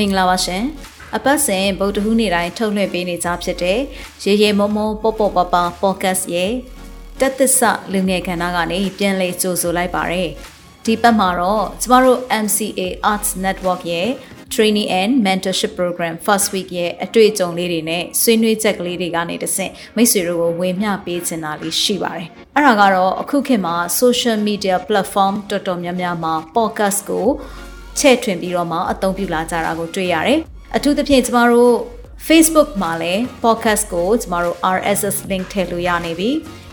မင်္ဂလာပါရှင်အပတ်စဉ်ဗုဒ္ဓဟူးနေ့တိုင်းထုတ်လွှင့်ပေးနေကြဖြစ်တဲ့ရေရေမောမောပေါပေါပပပေါ့ကတ်ရဲ့တက်သစ္စလူငယ်ခန္ဓာကနေပြန်လည်ကြိုဆိုလိုက်ပါတယ်ဒီပတ်မှာတော့ကျမတို့ MCA Arts Network ရဲ့ Training and Mentorship Program First Week ရဲ့အတွေ့အကြုံလေးတွေနဲ့ဆွေးနွေးချက်ကလေးတွေကနေတဆင့်မိတ်ဆွေတို့ကိုဝေမျှပေးချင်တာလေးရှိပါတယ်။အဲ့ဒါကတော့အခုခေတ်မှာ social media platform တော်တော်များများမှာ podcast ကို ချဲ့ထွင်ပြီးတော့မှအသုံးပြုလာကြတာကိုတွေ့ရတယ်။အထူးသဖြင့်ကျမတို့ Facebook မှာလည်း podcast ကိုကျမတို့ RSS link ထည့်လို့ရနေပြီ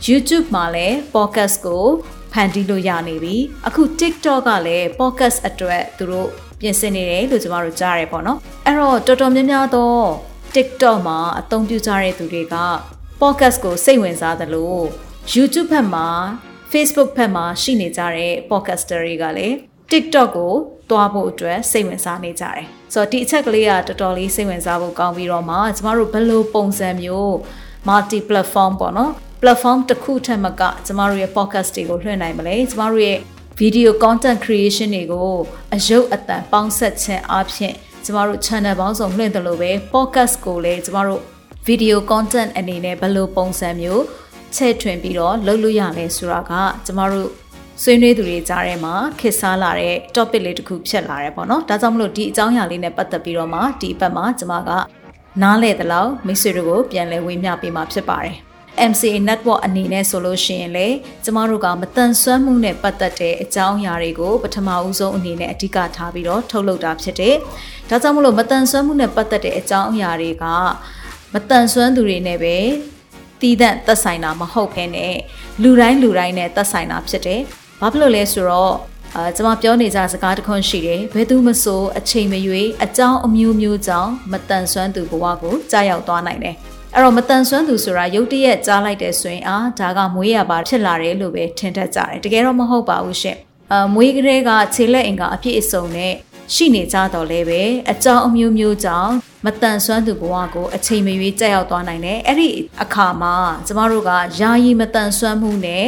YouTube မှာလည်း podcast ကိုဖန်တီးလို့ရနေပြီအခု TikTok ကလည်း podcast အတွက်သူတို့ပြင်ဆင်နေတယ်လို့ကျမတို့ကြားရပေါ့နော်အဲ့တော့တော်တော်များများတော့ TikTok မှာအသုံးပြုကြတဲ့သူတွေက podcast ကိုစိတ်ဝင်စားသလို YouTube ဘက်မှာ Facebook ဘက်မှာရှိနေကြတဲ့ podcaster တွေကလည်း TikTok ကို တွားဖို့အတွက်စိတ်ဝင်စားနေကြတယ်။ဆိုတော့ဒီအချက်ကလေးကတော်တော်လေးစိတ်ဝင်စားဖို့ကောင်းပြီးတော့မှကျမတို့ဘယ်လိုပုံစံမျိုး multi platform ပေါ့နော် platform တစ်ခုထက်မကကျမတို့ရဲ့ podcast တွေကိုလွှင့်နိုင်မလဲကျမတို့ရဲ့ video content creation တွေကိုအယုတ်အတန်ပေါင်းဆက်ခြင်းအပြင်ကျမတို့ channel ပေါင်းစုံလွှင့်တယ်လို့ပဲ podcast ကိုလည်းကျမတို့ video content အနေနဲ့ဘယ်လိုပုံစံမျိုးချဲ့ထွင်ပြီးတော့လုပ်လို့ရလဲဆိုတာကကျမတို့ ဆွေးနွေးသူတွေကြားထဲမှာခေတ်စားလာတဲ့ topic လေးတစ်ခုဖြစ်လာတယ်ပေါ့နော်ဒါကြောင့်မလို့ဒီအကြောင်းအရာလေးနဲ့ပတ်သက်ပြီးတော့မှဒီအပတ်မှာကျမကနားလေသလောက်မိတ်ဆွေတို့ကိုပြန်လည်ဝေမျှပေးမှာဖြစ်ပါတယ် MCA network အနေနဲ့ဆိုလို့ရှိရင်လေကျမတို့ကမတန်ဆွမ်းမှုနဲ့ပတ်သက်တဲ့အကြောင်းအရာတွေကိုပထမဦးဆုံးအနေနဲ့အဓိကထားပြီးတော့ထုတ်လုပ်တာဖြစ်တယ်။ဒါကြောင့်မလို့မတန်ဆွမ်းမှုနဲ့ပတ်သက်တဲ့အကြောင်းအရာတွေကမတန်ဆွမ်းသူတွေနဲ့ပဲတည်တဲ့သက်ဆိုင်တာမဟုတ်ဘဲနဲ့လူတိုင်းလူတိုင်းနဲ့သက်ဆိုင်တာဖြစ်တယ်။ ဘာဖြစ်လို့လဲဆိုတော့အာကျွန်မပြောနေကြစကားတခွန်းရှိတယ်ဘယ်သူမဆိုအချိန်မရွေးအကြောင်းအမျိုးမျိုးကြောင့်မတန်ဆွမ်းသူဘဝကိုကြာရောက်သွားနိုင်တယ်အဲ့တော့မတန်ဆွမ်းသူဆိုတာရုတ်တရက်ကြားလိုက်တဲ့ဆိုရင်အာဒါကမွေးရပါဖြစ်လာတယ်လို့ပဲထင်တတ်ကြတယ်တကယ်တော့မဟုတ်ပါဘူးရှင့်အာမွေးကလေးကခြေလက်အင်ကအပြည့်အစုံနဲ့ရှိနေကြတော့လဲပဲအကြောင်းအမျိုးမျိုးကြောင့်မတန်ဆွမ်းသူဘဝကိုအချိန်မရွေးကြောက်ရောက်သွားနိုင်တယ်အဲ့ဒီအခါမှာကျမတို့ကယာယီမတန်ဆွမ်းမှုနဲ့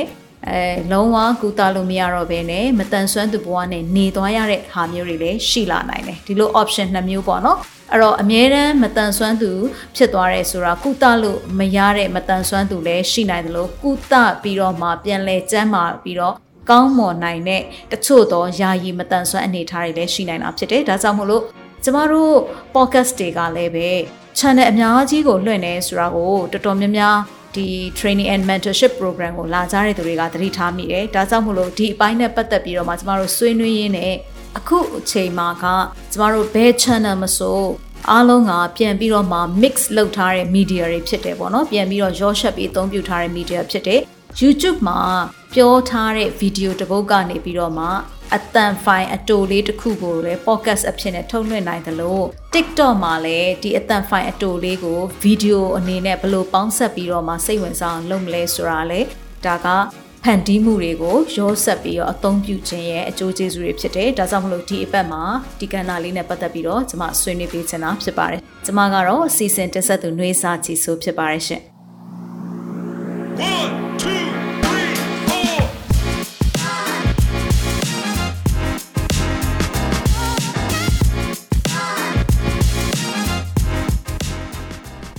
အဲလုံးဝကူတာလို့မရတော့ဘဲနဲ့မတန်ဆွမ်းသူဘဝနဲ့နေသွားရတဲ့ဟာမျိုးတွေလည်းရှိလာနိုင်တယ်ဒီလို option နှစ်မျိုးပေါ့နော်အဲ့တော့အမြဲတမ်းမတန်ဆွမ်းသူဖြစ်သွားတယ်ဆိုတာကုသလို့မရတဲ့မတန်ဆွမ်းသူလည်းရှိနိုင်တယ်လို့ကုသပြီးတော့မှပြန်လဲကျမ်းမာပြီးတော့ကောင်းမွန်နိုင်တဲ့တချို့သောယာယီမတန်ဆွမ်းအနေထားတွေလည်းရှိနိုင်တာဖြစ်တယ်ဒါကြောင့်မို့လို့ကျမတို့ podcast တွေကလည်းပဲ channel အများကြီးကိုလွှင့်နေဆိုတာကိုတော်တော်များများ ဒီ training and mentorship program ကိုလာကြတဲ့သူတွေကသတိထားမိတယ်ဒါကြောင့်မို့လို့ဒီအပိုင်းနဲ့ပတ်သက်ပြီးတော့မှကျမတို့ဆွေးနွေးရင်းနဲ့အခုအချိန်မှာကကျမတို့ဘယ် channel မဆိုအားလုံးကပြန်ပြီးတော့မှ mix လုပ်ထားတဲ့ media တွေဖြစ်တယ်ပေါ့နော်ပြန်ပြီးတော့ရောရှက်ပြီးအသုံးပြုထားတဲ့ media ဖြစ်တယ် YouTube မှာပြောထားတဲ့ video တစ်ပုဒ်ကနေပြီးတော့မှ အတန်ဖိုင်အတိုလေးတစ်ခုကိုလည်း podcast အဖြစ်နဲ့ထုတ်လွှင့်နိုင်တယ်လို့ TikTok မှာလည်းဒီအတန်ဖိုင်အတိုလေးကို video အနေနဲ့ဘယ်လိုပေါင်းဆက်ပြီးတော့မှစိတ်ဝင်စားအောင်လုပ်မလဲဆိုတာလေဒါကဖန်တီးမှုတွေကိုရောဆက်ပြီးတော့အသုံးပြုခြင်းရဲ့အကျိုးကျေးဇူးတွေဖြစ်တယ်။ဒါကြောင့်မလို့ဒီအပတ်မှာဒီကဏ္ဍလေးနဲ့ပတ်သက်ပြီးတော့ကျွန်မဆွေးနွေးပေးချင်တာဖြစ်ပါတယ်။ကျွန်မကတော့အစီအစဉ်တက်ဆက်သူနှွေးစာချီဆိုဖြစ်ပါတယ်ရှင်။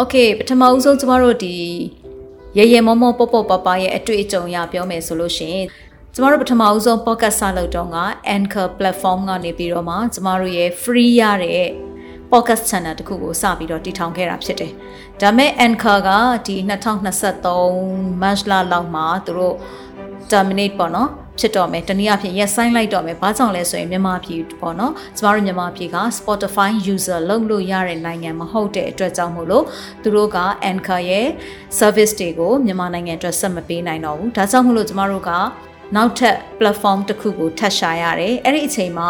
โอเคပထမဦးဆုံးကျမတို့ဒီရေရေမောမောပေါပေါပပရဲ့အတွေ့အကြုံအရပြောမယ်ဆိုလို့ရှိရင်ကျမတို့ပထမဦးဆုံး podcast စလုပ်တော့က Anchor platform ကနေပြီးတော့မှကျမတို့ရဲ့ free ရတဲ့ podcast channel တခုကိုစပြီးတော့တည်ထောင်ခဲ့တာဖြစ်တယ်။ဒါမဲ့ Anchor ကဒီ2023 March လလောက်မှာသူတို့ terminate ပေါ့နော်ဖြစ်တော့မယ်တနည်းအားဖြင့်ရက်ဆိုင်လိုက်တော့မယ်ဘာကြောင့်လဲဆိုရင်မြန်မာပြည်ပေါ့နော်ကျမတို့မြန်မာပြည်က Spotify user လုပ်လို့ရတဲ့နိုင်ငံမဟုတ်တဲ့အတွက်ကြောင့်မို့လို့သူတို့က Anchor ရဲ့ service တွေကိုမြန်မာနိုင်ငံအတွက်ဆက်မပေးနိုင်တော့ဘူးဒါကြောင့်မို့လို့ကျမတို့ကနောက်ထပ် platform တစ်ခုကိုထပ်ရှာရတယ်အဲ့ဒီအချိန်မှာ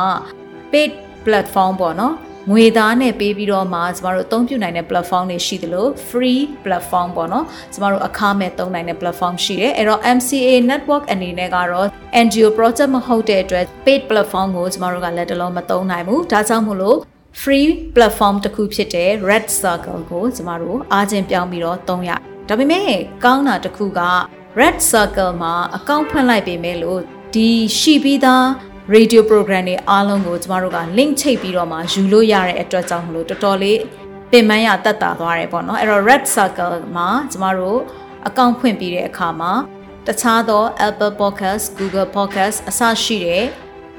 paid platform ပေါ့နော် ငွေသားနဲ့ပေးပြီးတော့မှကျမတို့အသုံးပြုနိုင်တဲ့ platform တွေရှိသလို free platform ပေါ့နော်ကျမတို့အခမဲ့သုံးနိုင်တဲ့ platform ရှိတယ်အဲ့တော့ MCA network အနေနဲ့ကတော့ NGO project မဟုတ်တဲ့အတွက် paid platform ကိုကျမတို့ကလက်တလုံးမသုံးနိုင်ဘူးဒါကြောင့်မို့လို့ free platform တစ်ခုဖြစ်တဲ့ Red Circle ကိုကျမတို့အားချင်းပြောင်းပြီးတော့သုံးရဒါပေမဲ့ကောင်းတာတစ်ခုက Red Circle မှာအကောင့်ဖွင့်လိုက်ပေမဲ့လို့ဒီရှိပြီးသား radio program တွေအားလုံးကိုကျမတို့က link ချိတ်ပြီးတော့မှယူလို့ရတဲ့အတွက်ကြောင့်မလို့တော်တော်လေးပင်ပန်းရတက်တာသွားတယ်ပေါ့နော်အဲ့တော့ red circle မှာကျမတို့အကောင့်ဖွင့်ပြီးတဲ့အခါမှာတခြားသော Apple Podcast, Google Podcast အစရှိတဲ့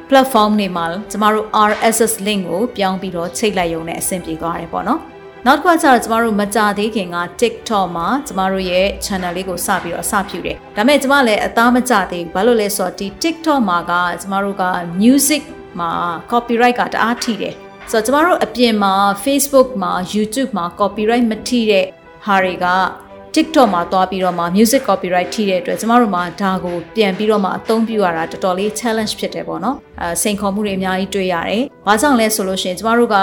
platform တွေမှာကျမတို့ RSS link ကိုပြောင်းပြီးတော့ချိတ်လိုက်ရုံနဲ့အဆင်ပြေသွားတယ်ပေါ့နော် နောက်တစ်ခါကျတော့ကျမတို့မကြသေးခင်က TikTok မှာကျမတို့ရဲ့ channel လေးကိုစပြီးတော့အစပြုတယ်။ဒါပေမဲ့ကျမလည်းအသားမကြသေးဘူး။ဘာလို့လဲဆိုတော့ဒီ TikTok မှာကကျမတို့က music မှာ copyright ကတအားထိတယ်။ဆိုတော့ကျမတို့အပြင်မှာ Facebook မှာ YouTube မှာ copyright မထိတဲ့ဟာတွေက TikTok မှာသွားပြီးတော့မှ music copyright ထိတဲ့အတွက်ကျမတို့မှာဒါကိုပြန်ပြီးတော့မှအသုံးပြုရတာတော်တော်လေး challenge ဖြစ်တယ်ပေါ့နော်အဲစိန်ခေါ်မှုတွေအများကြီးတွေ့ရတယ်။ဘာကြောင့်လဲဆိုလို့ရှိရင်ကျမတို့က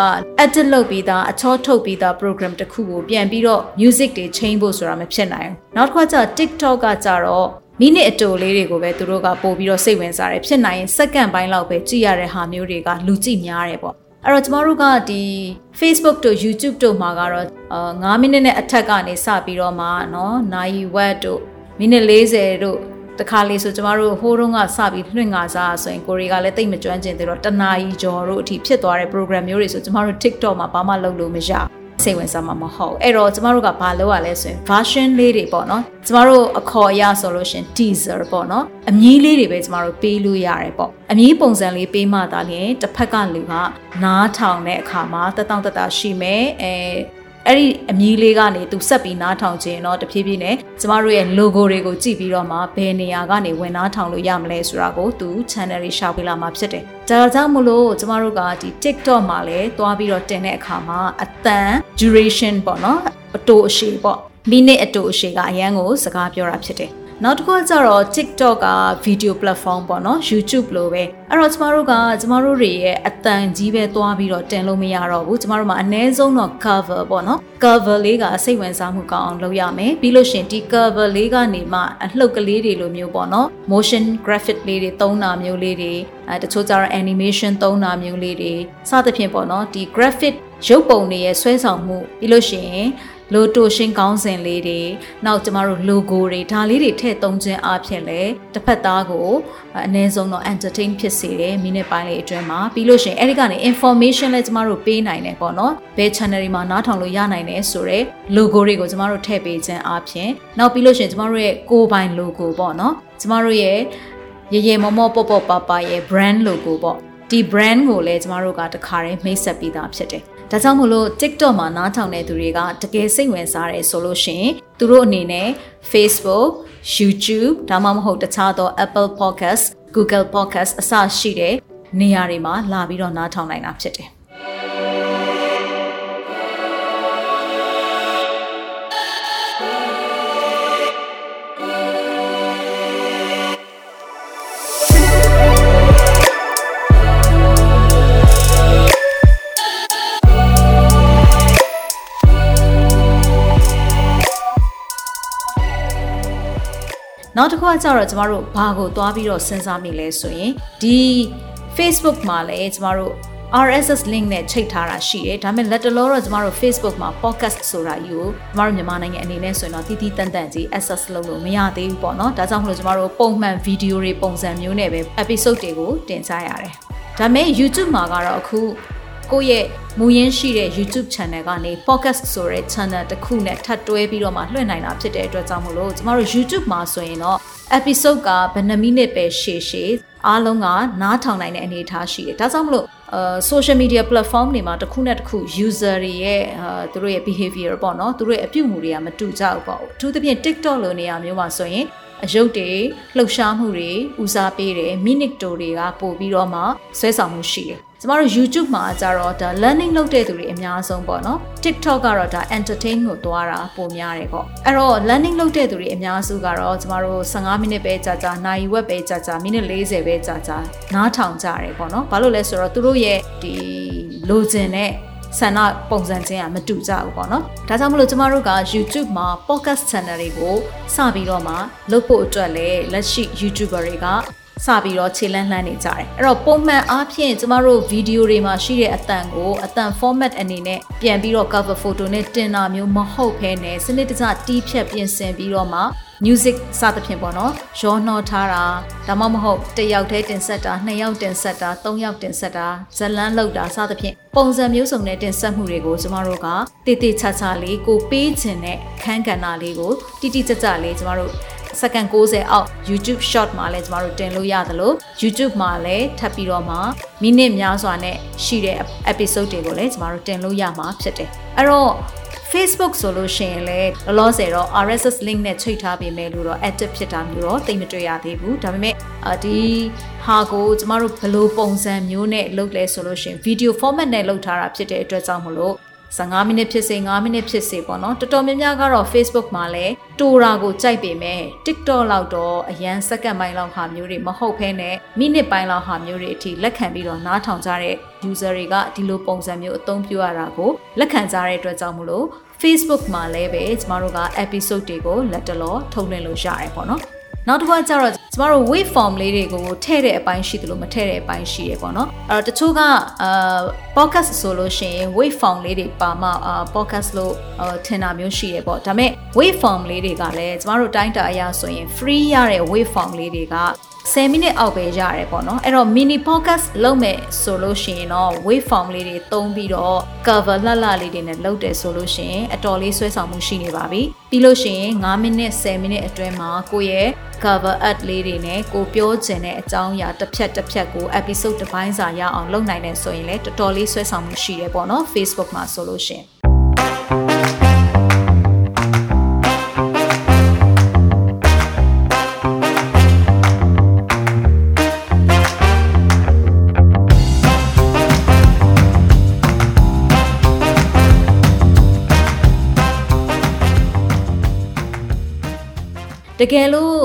edit လုပ်ပြီးသားအချောထုတ်ပြီးသား program တစ်ခုကိုပြန်ပြီးတော့ music တွေ change ဖို့ဆိုတာမဖြစ်နိုင်ဘူး။နောက်တစ်ခါကျ TikTok ကကြတော့မိနစ်အတိုလေးတွေကိုပဲသူတို့ကပို့ပြီးတော့စိတ်ဝင်စားတယ်ဖြစ်နိုင်ရင်စက္ကန့်ပိုင်းလောက်ပဲကြည့်ရတဲ့ဟာမျိုးတွေကလူကြည့်များတယ်ပေါ့ အဲ့တော့ကျမတို့ကဒီ Facebook တို့ YouTube တို့မှာကတော့အာ9မိနစ်နဲ့အထက်ကနေစပြီးတော့မှเนาะနိုင်ဝက်တို့မိနစ်40တို့တခါလေးဆိုကျမတို့ဟိုးတုန်းကစပြီးလွှင့်ငါစားဆိုရင်ကိုရီကလည်းတိတ်မကျွမ်းကျင်သေးတော့တနာရီကျော်တို့အထိဖြစ်သွားတဲ့ program မျိုးတွေဆိုကျမတို့ TikTok မှာဘာမှလုပ်လို့မရ စိတ်ဝင်စားမှာမဟုတ်အဲ့တော့ကျမတို့ကဘာလုပ်ရလဲဆိုရင် version လေးတွေပေါ့နော်ကျမတို့အခေါ်အရဆိုလို့ရှင် teaser ပေါ့နော်အမည်လေးတွေပဲကျမတို့ပေးလို့ရတယ်ပေါ့အမည်ပုံစံလေးပေးမှသာလျှင်တစ်ဖက်ကလူကနားထောင်တဲ့အခါမှာတတောင့်တတရှိမယ်အဲ အဲ့ဒီအမည်လေးကနေသူဆက်ပြီးနားထောင်ခြင်းတော့တဖြည်းဖြည်းနဲ့ကျမတို့ရဲ့ logo တွေကိုကြည့်ပြီးတော့မှဘယ်နေရာကနေဝင်နားထောင်လို့ရမလဲဆိုတာကိုသူ channel တွေရှောက်ပေးလာမှာဖြစ်တယ်။ဒါကြောင့်မို့လို့ကျမတို့ကဒီ TikTok မှာလည်းသွားပြီးတော့တင်တဲ့အခါမှာအတန် duration ပေါ့နော်အတိုအရှည်ပေါ့မိနစ်အတိုအရှည်ကအရန်ကိုစကားပြောတာဖြစ်တယ်။ နောက်တစ်ခုကကျတော့ TikTok က video platform ပေါ့နော် YouTube လိုပဲအဲ့တော့ကျမတို့ကကျမတို့တွေရဲ့အတန်ကြီးပဲသွားပြီးတော့တင်လို့မရတော့ဘူးကျမတို့မှာအနည်းဆုံးတော့ cover ပေါ့နော် cover လေးကစိတ်ဝင်စားမှုကောင်းအောင်လုပ်ရမယ်ပြီးလို့ရှင်ဒီ cover လေးကနေမှအလှုပ်ကလေးတွေလိုမျိုးပေါ့နော် motion graphic လေးတွေသုံးတာမျိုးလေးတွေအဲတချို့ကျတော့ animation သုံးတာမျိုးလေးတွေစသဖြင့်ပေါ့နော်ဒီ graphic ရုပ်ပုံတွေရဲ့ဆွဲဆောင်မှုပြီးလို့ရှိရင် လိုတိုရှင်းကောင်းစဉ်လေးတွေနောက်ကျမတို့ logo တွေဒါလေးတွေထည့်သုံးခြင်းအပြင်လေတစ်ဖက်သားကိုအနည်းဆုံးတော့ entertain ဖြစ်စေတယ်မိနစ်ပိုင်းလေးအတွင်းမှာပြီးလို့ရှိရင်အဲ့ဒီကနေ information လည်းကျမတို့ပေးနိုင်တယ်ပေါ့နော်ဘယ် channel တွေမှာနားထောင်လို့ရနိုင်တယ်ဆိုတော့ logo တွေကိုကျမတို့ထည့်ပေးခြင်းအပြင်နောက်ပြီးလို့ရှိရင်ကျမတို့ရဲ့ကိုယ်ပိုင် logo ပေါ့နော်ကျမတို့ရဲ့ရေရေမောမောပေါပေါပါပါရဲ့ brand logo ပေါ့ဒီ brand ကိုလည်းကျမတို့ကတခါတည်းမိတ်ဆက်ပြီးသားဖြစ်တယ် ဒါကြောင့်မို့လို့ TikTok မှာနားထောင်တဲ့သူတွေကတကယ်စိတ်ဝင်စားတယ်ဆိုလို့ရှိရင်သူတို့အနေနဲ့ Facebook, YouTube ဒါမှမဟုတ်တခြားသော Apple Podcast, Google Podcast အစရှိတဲ့နေရာတွေမှာလာပြီးတော့နားထောင်နိုင်တာဖြစ်တယ် နောက်တစ်ခုကကြတော့ကျမတို့ဘာကိုသွားပြီးတော့စဉ်းစားမိလဲဆိုရင်ဒီ Facebook မှာလည်းကျမတို့ RSS link နဲ့ချိတ်ထားတာရှိတယ်ဒါပေမဲ့လက်တလောတော့ကျမတို့ Facebook မှာ podcast ဆိုတာကြီးကိုကျမတို့မြန်မာနိုင်ငံအနေနဲ့ဆိုရင်တော့တီးတီးတန်တန်ကြီး access လုပ်လို့မရသေးဘူးပေါ့နော်ဒါကြောင့်မလို့ကျမတို့ပုံမှန် video တွေပုံစံမျိုးနဲ့ပဲ episode တွေကိုတင်ကြရတယ်ဒါပေမဲ့ YouTube မှာကတော့အခု ကိုယ့်ရဲ့မူရင်းရှိတဲ့ YouTube channel ကနေ podcast ဆိုတဲ့ channel တစ်ခုနဲ့ထပ်တွဲပြီးတော့မှလွှင့်နိုင်တာဖြစ်တဲ့အတွက်ကြောင့်မလို့ကျမတို့ YouTube မှာဆိုရင်တော့ episode ကဘယ်နှမိနစ်ပဲရှည်ရှည်အားလုံးကနားထောင်နိုင်တဲ့အနေအထားရှိတယ်။ဒါကြောင့်မလို့အာ social media platform တွေမှာတစ်ခုနဲ့တစ်ခု user တွေရဲ့အာသူတို့ရဲ့ behavior ပေါ့နော်သူတို့ရဲ့အပြုအမူတွေကမတူကြဘူးပေါ့။အထူးသဖြင့် TikTok လိုနေရာမျိုးမှာဆိုရင်အယုတ်တွေလှုပ်ရှားမှုတွေဦးစားပေးတယ်မိနစ်တိုတွေကပို့ပြီးတော့မှဆွဲဆောင်မှုရှိတယ် ကျမတို့ YouTube မှာကြတော့ဒါ learning လုပ်တဲ့သူတွေအများဆုံးပေါ့နော် TikTok ကတော့ဒါ entertain ကိုတွားတာပိုများတယ်ပေါ့အဲ့တော့ learning လုပ်တဲ့သူတွေအများစုကတော့ကျမတို့15မိနစ်ပဲကြာကြာနာရီဝက်ပဲကြာကြာမိနစ်40ပဲကြာကြာနားထောင်ကြတယ်ပေါ့နော်ဘာလို့လဲဆိုတော့သူတို့ရဲ့ဒီလိုချင်တဲ့ဆန္ဒပုံစံချင်းကမတူကြဘူးပေါ့နော်ဒါကြောင့်မလို့ကျမတို့က YouTube မှာ podcast channel တွေကိုစပြီးတော့မှလုပ်ဖို့အတွက်လည်းလက်ရှိ YouTuber တွေက စပြီးတော့ခြေလန်းလှမ်းနေကြတယ်အဲ့တော့ပုံမှန်အားဖြင့်ကျမတို့ဗီဒီယိုတွေမှာရှိတဲ့အတန်ကိုအတန် format အနေနဲ့ပြန်ပြီးတော့ cover photo နဲ့တင်တာမျိုးမဟုတ်ဘဲနဲ့စနစ်တကျတီးဖြတ်ပြင်ဆင်ပြီးတော့မှ music စသဖြင့်ပေါ့နော်ရောနှောထားတာဒါမှမဟုတ်တစ်ယောက်တည်းတင်ဆက်တာနှစ်ယောက်တင်ဆက်တာသုံးယောက်တင်ဆက်တာဇလန်းလောက်တာစသဖြင့်ပုံစံမျိုးစုံနဲ့တင်ဆက်မှုတွေကိုကျမတို့ကတိတိကျကျလေးကိုပေးခြင်းနဲ့ခန်းကဏ္ဍလေးကိုတိတိကျကျလေးကျမတို့ စက္ကန့်60အောက် YouTube short မှာလည်းကျမတို့တင်လို့ရသလို YouTube မှာလည်းထပ်ပြီးတော့မှမိနစ်များစွာနဲ့ရှိတဲ့ episode တွေကိုလည်းကျမတို့တင်လို့ရမှာဖြစ်တယ်အဲ့တော့ Facebook ဆိုလို့ရှိရင်လည်းလောလောဆယ်တော့ RSS link နဲ့ချိန်ထားပေးမယ်လို့တော့ active ဖြစ်တာမျိုးတော့သိမတွေ့ရသေးဘူးဒါပေမဲ့ဒီဟာကိုကျမတို့ဘယ်လိုပုံစံမျိုးနဲ့လုပ်လဲဆိုလို့ရှိရင် video format နဲ့လုပ်ထားတာဖြစ်တဲ့အတွက်ကြောင့်မလို့ 15မိနစ်ဖြစ်စေ9မိနစ်ဖြစ်စေပေါ့နော်တော်တော်များများကတော့ Facebook မှာလည်းတူရာကိုကြိုက်ပေမဲ့ TikTok လောက်တော့အရန်စက္ကန့်ပိုင်းလောက်ဟာမျိုးတွေမဟုတ်ဘဲနဲ့မိနစ်ပိုင်းလောက်ဟာမျိုးတွေအထိလက်ခံပြီးတော့နားထောင်ကြတဲ့ user တွေကဒီလိုပုံစံမျိုးအသုံးပြုရတာကိုလက်ခံကြတဲ့အတွက်ကြောင့်မလို့ Facebook မှာလည်းပဲကျမတို့က episode တွေကိုလက်တလောထုတ်လွှင့်လို့ရတယ်ပေါ့နော် နောက်တစ်ခါကျတော့ကျမတို့ wave form လေးတွေကိုထည့်တဲ့အပိုင်းရှိတယ်လို့မထည့်တဲ့အပိုင်းရှိတယ်ပေါ့နော်အဲ့တော့တချို့ကအာ podcast ဆိုလို့ရှိရင် wave form လေးတွေပါမှအာ podcast လို့ထင်တာမျိုးရှိတယ်ပေါ့ဒါပေမဲ့ wave form လေးတွေကလည်းကျမတို့တိုင်းတာအရဆိုရင် free ရတဲ့ wave form လေးတွေက 10မိနစ်အောက်ပဲရတယ်ပေါ့နော်အဲ့တော့ mini podcast လုပ်မယ်ဆိုလို့ရှိရင်တော့ wave form လေးတွေသုံးပြီးတော့ cover လှလှလေးတွေနဲ့လုပ်တယ်ဆိုလို့ရှိရင်အတော်လေးဆွဲဆောင်မှုရှိနေပါပြီပြီးလို့ရှိရင်9မိနစ်10မိနစ်အတွင်းမှာကိုယ့်ရဲ့ cover art လေးတွေနဲ့ကိုပြောချင်တဲ့အကြောင်းအရာတစ်ဖြတ်တစ်ဖြတ်ကို episode တစ်ပိုင်းစာရအောင်လုပ်နိုင်တယ်ဆိုရင်လည်းတော်တော်လေးဆွဲဆောင်မှုရှိတယ်ပေါ့နော် Facebook မှာဆိုလို့ရှိရင် တကယ်လို့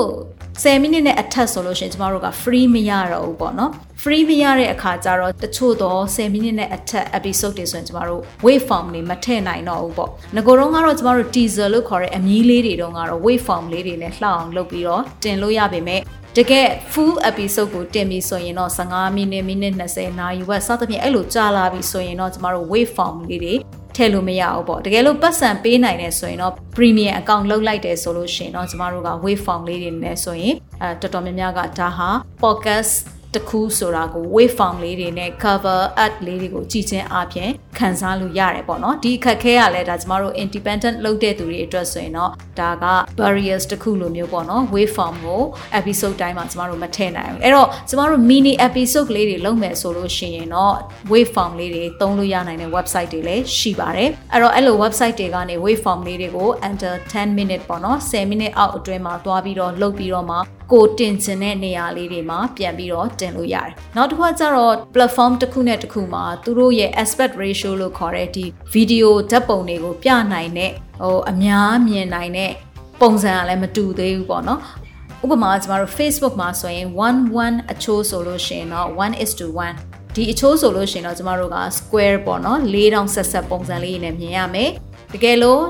10မိနစ်နဲ့အထက်ဆိုလို့ရှိရင်ကျမတို့က free မရတော့ဘူးပေါ့နော် free မရတဲ့အခါကျတော့တချို့တော့10မိနစ်နဲ့အထက် episode တွေဆိုရင်ကျမတို့ wave form တွေမထည့်နိုင်တော့ဘူးပေါ့ငကိုတော့ကတော့ကျမတို့ teaser လို့ခေါ်တဲ့အမီးလေးတွေတော့ကတော့ wave form လေးတွေနဲ့လှအောင်လုပ်ပြီးတော့တင်လို့ရပါမယ်တကယ် full episode ကိုတင်ပြီဆိုရင်တော့15မိနစ်မိနစ်20နာရီဝက်စသဖြင့်အဲ့လိုကြာလာပြီဆိုရင်တော့ကျမတို့ wave form လေးတွေ ထည့်လို့မရဘူးပေါ့တကယ်လို့ပတ်စံပေးနိုင်တယ်ဆိုရင်တော့ premium account လုပ်လိုက်တယ်ဆိုလို့ရှိရင်တော့ကျမတို့က wave form လေးတွေနဲ့ဆိုရင်အဲတော်တော်များများကဒါဟာ podcast တခုဆိုတာကို wave form လေးတွေနဲ့ cover art လေးတွေကိုကြည့်ချင်းအပြင်ခန်းစားလို့ရတယ်ပေါ့နော်ဒီအခက်ခဲရလဲဒါကျမတို့ independent လုပ်တဲ့သူတွေအတွက်ဆိုရင်တော့ဒါက barriers တခုလိုမျိုးပေါ့နော် wave form ကို episode တိုင်းမှာကျမတို့မထည့်နိုင်ဘူးအဲ့တော့ကျမတို့ mini episode လေးတွေလုပ်မယ်ဆိုလို့ရှိရင်တော့ wave form လေးတွေသုံးလို့ရနိုင်တဲ့ website တွေလည်းရှိပါတယ်အဲ့တော့အဲ့လို website တွေကနေ wave form လေးတွေကို under 10 minute ပေါ့နော်10 minute အောက်အတွင်းမှာသွားပြီးတော့လုပ်ပြီးတော့မှ ကိုတင်ချင်တဲ့နေရာလေးတွေမှာပြန်ပြီးတော့တင်လို့ရတယ်။နောက်တစ်ခုကကျတော့ platform တစ်ခုနဲ့တစ်ခုမှာသူတို့ရဲ့ aspect ratio လို့ခေါ်တဲ့ဒီ video ဓာတ်ပုံတွေကိုပြနိုင်တဲ့ဟိုအများမြင်နိုင်တဲ့ပုံစံကလည်းမတူသေးဘူးပေါ့နော်။ဥပမာကျမတို့ Facebook မှာဆိုရင်11အချိုးဆိုလို့ရှိရင်တော့1:1ဒီအချိုးဆိုလို့ရှိရင်တော့ကျမတို့က square ပေါ့နော်၄တောင်ဆက်ဆက်ပုံစံလေးနဲ့မြင်ရမယ်။တကယ်လို့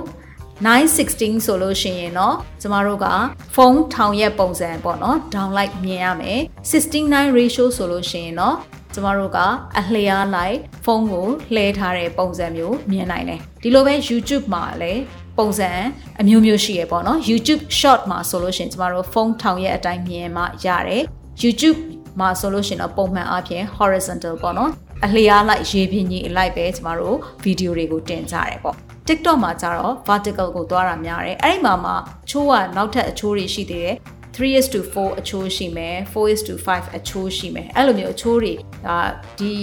916ဆိုလို့ရှိရင်တော့ကျမတို့ကဖုန်းထောင်ရက်ပုံစံပေါ့နော် downlight မြင်ရမယ်69 ratio ဆိုလို့ရှိရင်တော့ကျမတို့ကအလျားလိုက်ဖုန်းကိုလှည့်ထားတဲ့ပုံစံမျိုးမြင်နိုင်တယ်ဒီလိုပဲ YouTube မှာလည်းပုံစံအမျိုးမျိုးရှိရပေါ့နော် YouTube short မှာဆိုလို့ရှိရင်ကျမတို့ဖုန်းထောင်ရက်အတိုင်းမြင်မှရတယ် YouTube မှာဆိုလို့ရှိရင်တော့ပုံမှန်အားဖြင့် horizontal ပေါ့နော်အလျားလိုက်ရေပြင်ကြီးအလိုက်ပဲကျမတို့ဗီဒီယိုတွေကိုတင်ကြတယ်ပေါ့ TikTok မှာကျတော့ vertical ကိုသွားတာများတယ်အဲ့ဒီမှာမှချိုးကနောက်ထပ်အချိုးတွေရှိသေးတယ်3:4အချိုးရှိမယ်4:5အချိုးရှိမယ်အဲ့လိုမျိုးအချိုးတွေဒါဒီ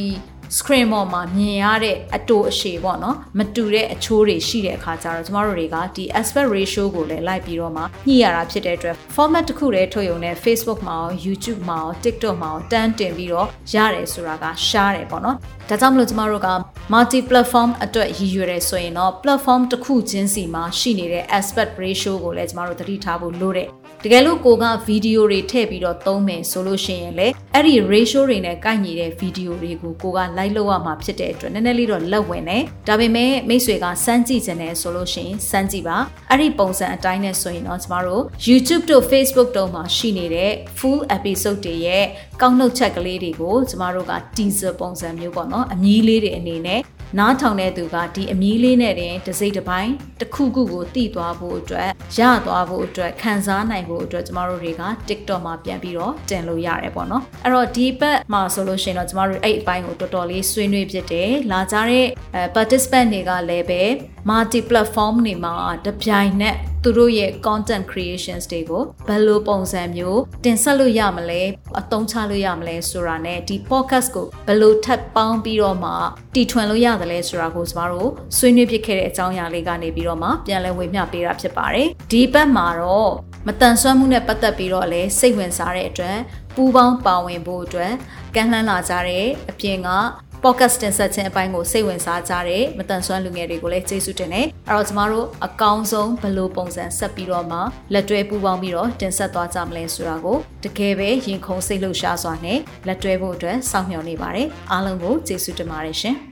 screen ပေါ်မှာမြင်ရတဲ့အတူအရှည်ပေါ့နော်မတူတဲ့အချိုးတွေရှိတဲ့အခါကျတော့ကျမတို့တွေကဒီ aspect ratio ကိုလည်းလိုက်ပြီးတော့မှညှိရတာဖြစ်တဲ့အတွက် format တစ်ခုတည်းထုတ်ရုံနဲ့ Facebook မှာရော YouTube မှာရော TikTok မှာရောတန်းတင်ပြီးတော့ရတယ်ဆိုတာကရှားတယ်ပေါ့နော်ဒါကြောင့်မလို့ကျမတို့က multi platform အတွက်ရည်ရွယ်တယ်ဆိုရင်တော့ platform တစ်ခုချင်းစီမှာရှိနေတဲ့ aspect ratio ကိုလည်းကျမတို့သတိထားဖို့လိုတယ် တကယ်လို့ကိုကဗီဒီယိုတွေထည့်ပြီးတော့သုံးမယ်ဆိုလို့ရှိရင်လေအဲ့ဒီ ratio တွေနဲ့ကိုက်ညီတဲ့ဗီဒီယိုတွေကိုကိုက like လုပ်ရမှာဖြစ်တဲ့အတွက်နည်းနည်းလေးတော့လက်ဝင်တယ်ဒါပေမဲ့မိတ်ဆွေကစမ်းကြည့်ခြင်းနဲ့ဆိုလို့ရှိရင်စမ်းကြည့်ပါအဲ့ဒီပုံစံအတိုင်းနဲ့ဆိုရင်တော့ကျမတို့ YouTube တို့ Facebook တို့မှာရှိနေတဲ့ full episode တွေရဲ့ကောက်နှုတ်ချက်ကလေးတွေကိုကျမတို့က teaser ပုံစံမျိုးပေါ့နော်အမီးလေးတွေအနေနဲ့ နားထောင်တဲ့သူကဒီအမီးလေးနဲ့တင်တစ်စိတ်တစ်ပိုင်းတစ်ခုခုကိုတည်သွားဖို့အတွက်ရသွားဖို့အတွက်ခံစားနိုင်ဖို့အတွက်ကျမတို့တွေက TikTok မှာပြန်ပြီးတော့တင်လို့ရတယ်ပေါ့နော်အဲ့တော့ဒီဘက်မှာဆိုလို့ရှိရင်တော့ကျမတို့အဲ့အပိုင်းကိုတော်တော်လေးဆွေးနွေးဖြစ်တယ်လာကြတဲ့ participant တွေကလည်းပဲ multi platform တွေမှာတပြိုင်နက်သူတို့ရဲ့ content creations တွေကိုဘယ်လိုပုံစံမျိုးတင်ဆက်လို့ရမလဲအသုံးချလို့ရမလဲဆိုတာ ਨੇ ဒီ podcast ကိုဘယ်လိုထပ်ပေါင်းပြီးတော့မှတီထွင်လို့ရတယ်လဲဆိုတာကိုကျမတို့ဆွေးနွေးဖြစ်ခဲ့တဲ့အကြောင်းအရာလေးကနေပြီးတော့မှပြန်လည်ဝေမျှပေးတာဖြစ်ပါတယ်ဒီဘက်မှာတော့မတန်ဆွမ်းမှုနဲ့ပတ်သက်ပြီးတော့လည်းစိတ်ဝင်စားတဲ့အတွက်ပူပေါင်းပါဝင်ဖို့အတွက်ကမ်းလှမ်းလာကြတဲ့အပြင်က podcast တင်ဆက်ခြင်းအပိုင်းကိုစိတ်ဝင်စားကြတဲ့မတန်ဆွမ်းလူငယ်တွေကိုလည်းကျေးဇူးတင်တယ်။အဲ့တော့ကျမတို့အကောင်းဆုံးဘယ်လိုပုံစံဆက်ပြီးတော့မှလက်တွဲပူးပေါင်းပြီးတော့တင်ဆက်သွားကြမလဲဆိုတာကိုတကယ်ပဲရင်ခုန်စိတ်လှုပ်ရှားစွာနဲ့လက်တွဲဖို့အတွက်စောင့်မျှော်နေပါတယ်။အားလုံးကိုကျေးဇူးတင်ပါတယ်ရှင်။